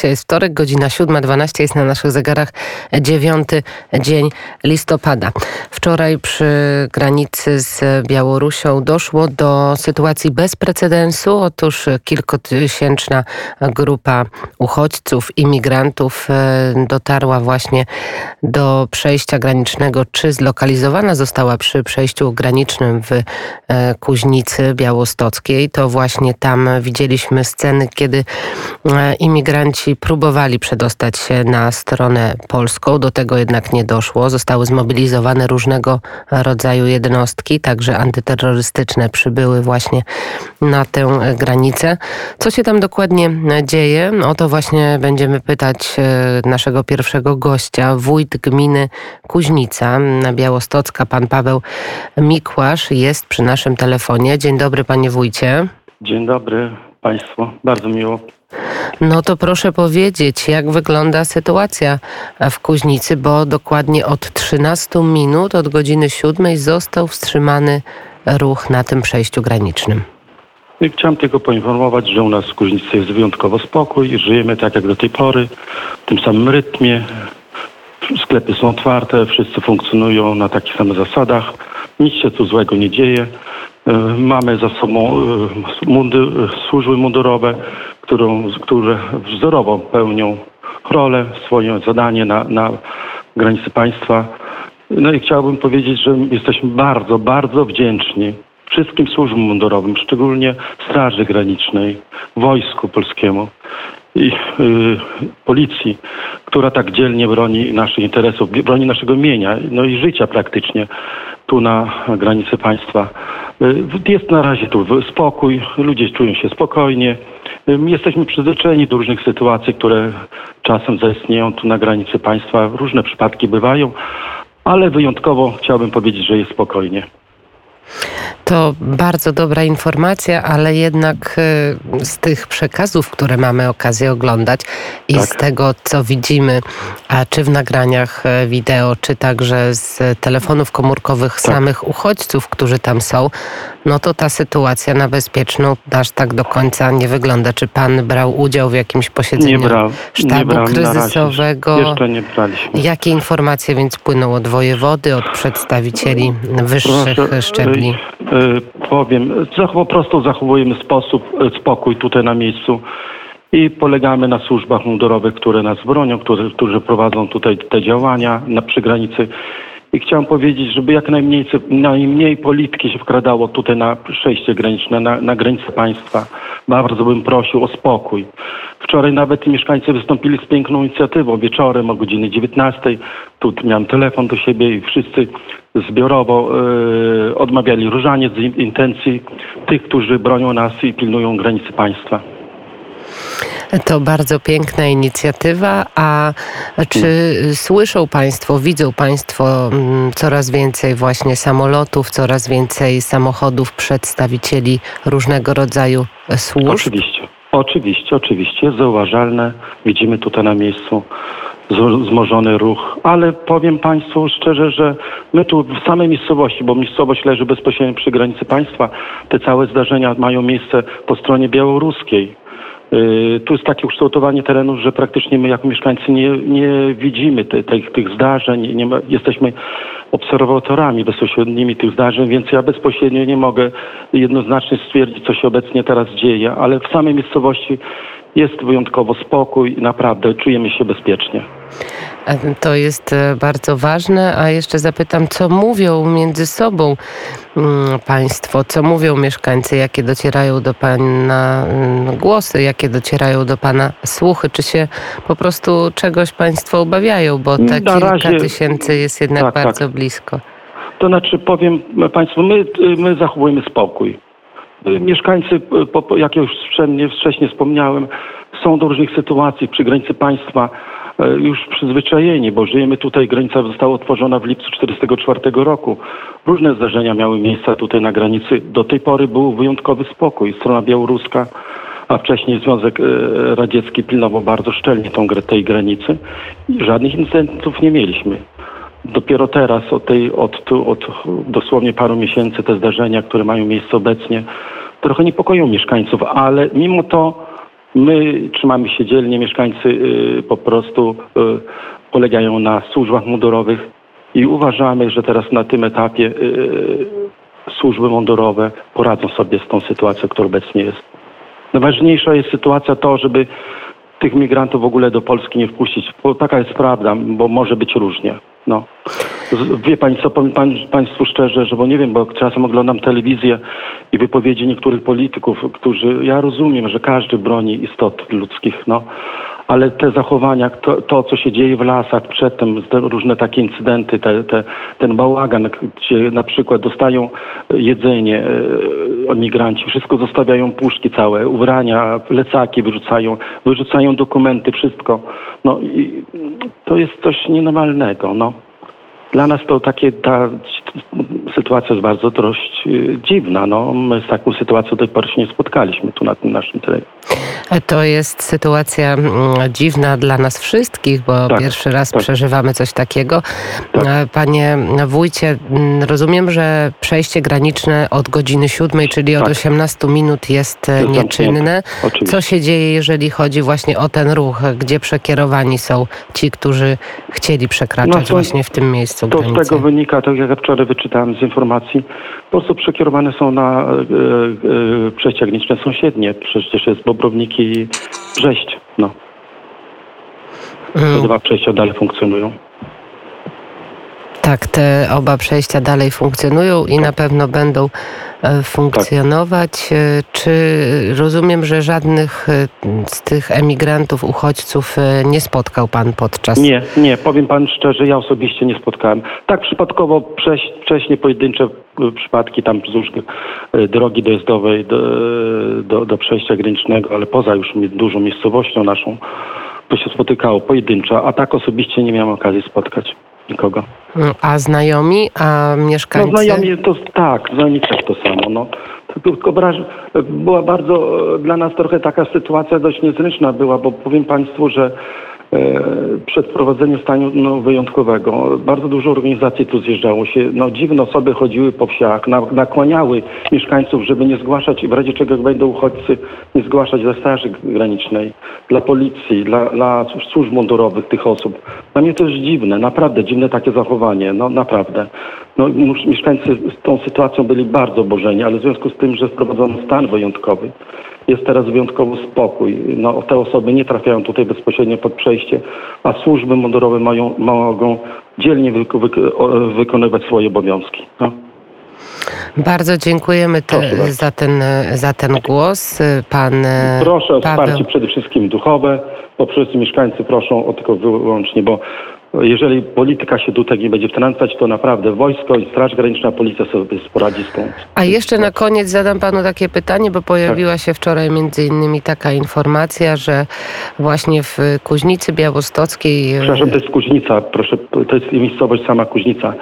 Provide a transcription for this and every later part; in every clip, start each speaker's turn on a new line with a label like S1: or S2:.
S1: Dzisiaj jest wtorek, godzina 7.12 jest na naszych zegarach dziewiąty dzień listopada. Wczoraj przy granicy z Białorusią doszło do sytuacji bez precedensu. Otóż kilkutysięczna grupa uchodźców, imigrantów e, dotarła właśnie do przejścia granicznego, czy zlokalizowana została przy przejściu granicznym w e, Kuźnicy Białostockiej. To właśnie tam widzieliśmy sceny, kiedy e, imigranci próbowali przedostać się na stronę polską. Do tego jednak nie doszło. Zostały zmobilizowane różnego rodzaju jednostki, także antyterrorystyczne przybyły właśnie na tę granicę. Co się tam dokładnie dzieje? O to właśnie będziemy pytać e, naszego pierwszego gościa, wójt gminy Kuźnica Białostocka, pan Paweł Mikłasz jest przy naszym telefonie. Dzień dobry panie wójcie.
S2: Dzień dobry Państwu, bardzo miło.
S1: No to proszę powiedzieć, jak wygląda sytuacja w Kuźnicy, bo dokładnie od 13 minut, od godziny 7 został wstrzymany ruch na tym przejściu granicznym.
S2: Chciałem tylko poinformować, że u nas w Kuźnicy jest wyjątkowo spokój, żyjemy tak jak do tej pory, w tym samym rytmie. Sklepy są otwarte, wszyscy funkcjonują na takich samych zasadach, nic się tu złego nie dzieje. E, mamy za sobą e, służby mundurowe, którą, które wzorowo pełnią rolę, swoje zadanie na, na granicy państwa. No i chciałbym powiedzieć, że jesteśmy bardzo, bardzo wdzięczni wszystkim służbom mundurowym, szczególnie Straży Granicznej, Wojsku Polskiemu i y, policji, która tak dzielnie broni naszych interesów, broni naszego mienia, no i życia praktycznie tu na granicy państwa. Y, jest na razie tu spokój, ludzie czują się spokojnie. Y, jesteśmy przyzwyczajeni do różnych sytuacji, które czasem zaistnieją tu na granicy państwa. Różne przypadki bywają, ale wyjątkowo chciałbym powiedzieć, że jest spokojnie.
S1: To bardzo dobra informacja, ale jednak y, z tych przekazów, które mamy okazję oglądać i tak. z tego, co widzimy, a czy w nagraniach y, wideo, czy także z telefonów komórkowych tak. samych uchodźców, którzy tam są, no to ta sytuacja na bezpieczną aż tak do końca nie wygląda. Czy pan brał udział w jakimś posiedzeniu
S2: nie
S1: sztabu
S2: nie
S1: kryzysowego?
S2: Jeszcze nie braliśmy.
S1: Jakie informacje więc płyną od wojewody, od przedstawicieli wyższych Proszę, szczebli?
S2: Y, powiem, po prostu zachowujemy sposób, y, spokój tutaj na miejscu i polegamy na służbach mundurowych, które nas bronią, którzy, którzy prowadzą tutaj te działania na przygranicy i chciałem powiedzieć, żeby jak najmniej, najmniej polityki się wkradało tutaj na przejście graniczne, na, na granicę państwa. Bardzo bym prosił o spokój. Wczoraj nawet mieszkańcy wystąpili z piękną inicjatywą wieczorem o godzinie 19. Tu miałem telefon do siebie i wszyscy zbiorowo yy, odmawiali różaniec z intencji tych, którzy bronią nas i pilnują granicy państwa.
S1: To bardzo piękna inicjatywa. A czy słyszą Państwo, widzą Państwo mm, coraz więcej właśnie samolotów, coraz więcej samochodów przedstawicieli różnego rodzaju służb?
S2: Oczywiście. Oczywiście, oczywiście, jest zauważalne. Widzimy tutaj na miejscu wzmożony ruch, ale powiem Państwu szczerze, że my tu w samej miejscowości, bo miejscowość leży bezpośrednio przy granicy państwa, te całe zdarzenia mają miejsce po stronie białoruskiej. Y, tu jest takie ukształtowanie terenów, że praktycznie my jako mieszkańcy nie, nie widzimy te, te, tych zdarzeń, nie ma, jesteśmy obserwatorami bezpośrednimi tych zdarzeń, więc ja bezpośrednio nie mogę jednoznacznie stwierdzić, co się obecnie teraz dzieje, ale w samej miejscowości jest wyjątkowo spokój i naprawdę czujemy się bezpiecznie.
S1: To jest e, bardzo ważne, a jeszcze zapytam, co mówią między sobą mm, Państwo, co mówią mieszkańcy, jakie docierają do Pana mm, głosy, jakie docierają do Pana słuchy, czy się po prostu czegoś Państwo obawiają, bo te Na kilka razie, tysięcy jest jednak tak, bardzo tak. blisko.
S2: To znaczy powiem Państwu, my, my zachowujemy spokój. Mieszkańcy, jak już wcześniej wspomniałem, są do różnych sytuacji przy granicy państwa e, już przyzwyczajeni, bo żyjemy tutaj, granica została utworzona w lipcu 1944 roku. Różne zdarzenia miały miejsce tutaj na granicy. Do tej pory był wyjątkowy spokój. Strona białoruska, a wcześniej Związek Radziecki pilnował bardzo szczelnie tą, tej granicy żadnych incydentów nie mieliśmy. Dopiero teraz, od, tej, od, od dosłownie paru miesięcy, te zdarzenia, które mają miejsce obecnie, trochę niepokoją mieszkańców, ale mimo to My trzymamy się dzielnie, mieszkańcy y, po prostu y, polegają na służbach mundurowych i uważamy, że teraz na tym etapie y, służby mundurowe poradzą sobie z tą sytuacją, która obecnie jest. Najważniejsza jest sytuacja to, żeby tych migrantów w ogóle do Polski nie wpuścić, bo taka jest prawda, bo może być różnie. No. Wie pani co, powiem pan, Państwu szczerze, że bo nie wiem, bo czasem oglądam telewizję i wypowiedzi niektórych polityków, którzy, ja rozumiem, że każdy broni istot ludzkich, no, ale te zachowania, to, to co się dzieje w lasach przedtem, różne takie incydenty, te, te, ten bałagan, gdzie na przykład dostają jedzenie e, migranci, wszystko zostawiają puszki całe, ubrania, plecaki wyrzucają, wyrzucają dokumenty, wszystko. No i to jest coś nienormalnego, no. Dla nas to takie, ta sytuacja jest bardzo dość y, dziwna. No, my z taką sytuacją do tej pory się nie spotkaliśmy tu na tym naszym terenie.
S1: To jest sytuacja mm, dziwna dla nas wszystkich, bo tak, pierwszy raz tak. przeżywamy coś takiego. Tak. E, panie wójcie, mm, rozumiem, że przejście graniczne od godziny siódmej, czyli od 18 tak. minut jest e, nieczynne. Co się dzieje, jeżeli chodzi właśnie o ten ruch? Gdzie przekierowani są ci, którzy chcieli przekraczać no to, właśnie w tym miejscu
S2: to granicy? Z tego wynika, tak jak wczoraj wyczytałem z informacji, po prostu przekierowane są na e, e, przejścia graniczne sąsiednie. Przecież jest Bobrownik i Brześć. No. Te dwa przejścia dalej funkcjonują.
S1: Tak, te oba przejścia dalej funkcjonują i na pewno będą funkcjonować. Tak. Czy rozumiem, że żadnych e, z tych emigrantów, uchodźców nie spotkał Pan podczas...
S2: Nie, nie, powiem Pan szczerze, ja osobiście nie spotkałem. Tak przypadkowo wcześniej pojedyncze przypadki tam wzdłuż drogi dojazdowej do, do, do przejścia granicznego, ale poza już dużą miejscowością naszą, to się spotykało pojedynczo, a tak osobiście nie miałem okazji spotkać nikogo.
S1: A znajomi, a mieszkańcy?
S2: No znajomi to tak, znajomi też to samo. No. Tylko była bardzo dla nas trochę taka sytuacja dość niezręczna była, bo powiem Państwu, że E, przed wprowadzeniem stanu no, wyjątkowego. Bardzo dużo organizacji tu zjeżdżało się. No, dziwne osoby chodziły po wsiach, nakłaniały mieszkańców, żeby nie zgłaszać, w razie czego będą uchodźcy, nie zgłaszać dla Straży Granicznej, dla policji, dla, dla służb mundurowych tych osób. Dla mnie to jest dziwne, naprawdę dziwne takie zachowanie, no naprawdę. No, mieszkańcy z tą sytuacją byli bardzo oburzeni, ale w związku z tym, że wprowadzono stan wyjątkowy, jest teraz wyjątkowo spokój. No, te osoby nie trafiają tutaj bezpośrednio pod przejście, a służby mundurowe mają, mogą dzielnie wy, wy, wykonywać swoje obowiązki. No.
S1: Bardzo dziękujemy te, za, ten, za ten głos. Pan
S2: Proszę o Paweł... wsparcie przede wszystkim duchowe, bo wszyscy mieszkańcy proszą o tylko wyłącznie, bo jeżeli polityka się tutaj nie będzie wtrącać, to naprawdę wojsko i Straż Graniczna, policja sobie poradzi z tą.
S1: A jeszcze na koniec zadam panu takie pytanie, bo pojawiła tak. się wczoraj między innymi taka informacja, że właśnie w Kuźnicy Białostockiej...
S2: E, Przepraszam, to jest Kuźnica, proszę, to jest miejscowość sama Kuźnica.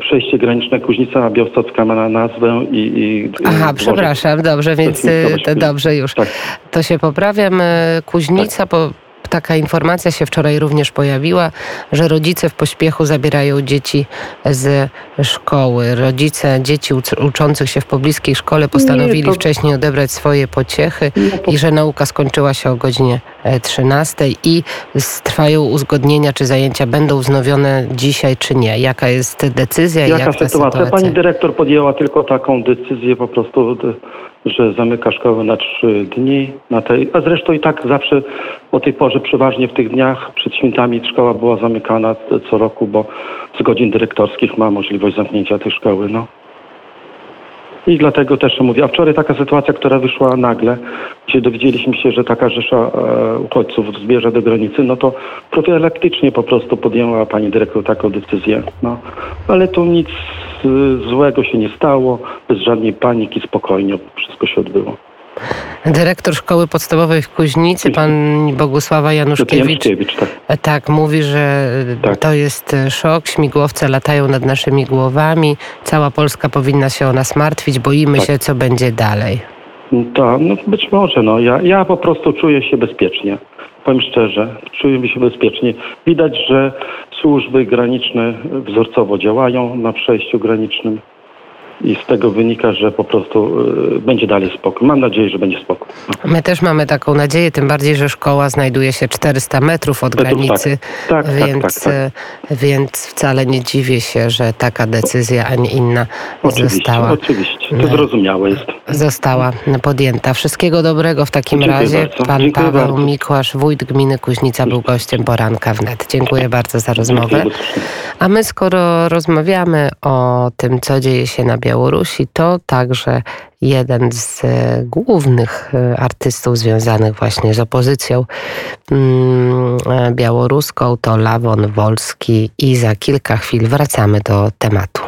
S2: Przejście graniczne Kuźnica Białostocka ma na nazwę i... i
S1: Aha, przepraszam, dobrze, więc e, dobrze już. Tak. To się poprawiam. E, Kuźnica tak. po taka informacja się wczoraj również pojawiła, że rodzice w pośpiechu zabierają dzieci z szkoły. Rodzice dzieci uczących się w pobliskiej szkole postanowili Nie, to... wcześniej odebrać swoje pociechy to... i że nauka skończyła się o godzinie 13 e, i trwają uzgodnienia, czy zajęcia będą wznowione dzisiaj, czy nie. Jaka jest decyzja
S2: Jaka
S1: i jak
S2: sytuacja? sytuacja? Pani dyrektor podjęła tylko taką decyzję po prostu że zamyka szkołę na trzy dni. Na tej, a zresztą i tak zawsze o tej porze przeważnie w tych dniach przed świętami szkoła była zamykana co roku, bo z godzin dyrektorskich ma możliwość zamknięcia tej szkoły. No. I dlatego też mówię, a wczoraj taka sytuacja, która wyszła nagle, gdzie dowiedzieliśmy się, że taka rzesza e, uchodźców zbierze do granicy, no to profilaktycznie po prostu podjęła pani dyrektor taką decyzję. No. Ale tu nic e, złego się nie stało, bez żadnej paniki, spokojnie wszystko się odbyło.
S1: Dyrektor Szkoły Podstawowej w Kuźnicy, pan Bogusława Januszkiewicz, Januszkiewicz tak. Tak. mówi, że tak. to jest e, szok, śmigłowce latają nad naszymi głowami, cała Polska powinna się o nas martwić, boimy tak. się, co będzie dalej.
S2: Tak, no być może. No. Ja, ja po prostu czuję się bezpiecznie. Powiem szczerze, czuję się bezpiecznie. Widać, że służby graniczne wzorcowo działają na przejściu granicznym. I z tego wynika, że po prostu y, będzie dalej spokój. Mam nadzieję, że będzie spokój.
S1: My też mamy taką nadzieję, tym bardziej, że szkoła znajduje się 400 metrów od
S2: Metrów, tak.
S1: granicy,
S2: Tak, tak,
S1: więc,
S2: tak, tak.
S1: e, więc wcale nie dziwię się, że taka decyzja, a nie inna
S2: Oczywiście,
S1: została,
S2: oczywiście. To
S1: No.
S2: zrozumiałe jest.
S1: została podjęta. Wszystkiego dobrego w takim
S2: Dziękuję
S1: razie.
S2: bardzo.
S1: Pan
S2: Dziękuję
S1: Paweł
S2: bardzo.
S1: Mikłasz, wójt gminy Kuźnica, był gościem poranka wnet. Dziękuję bardzo za rozmowę. A my skoro rozmawiamy o tym, co dzieje się na Białorusi, to także jeden z e, głównych e, artystów związanych właśnie z opozycją mm, e, białoruską to Lawon Wolski i za kilka chwil wracamy do tematu.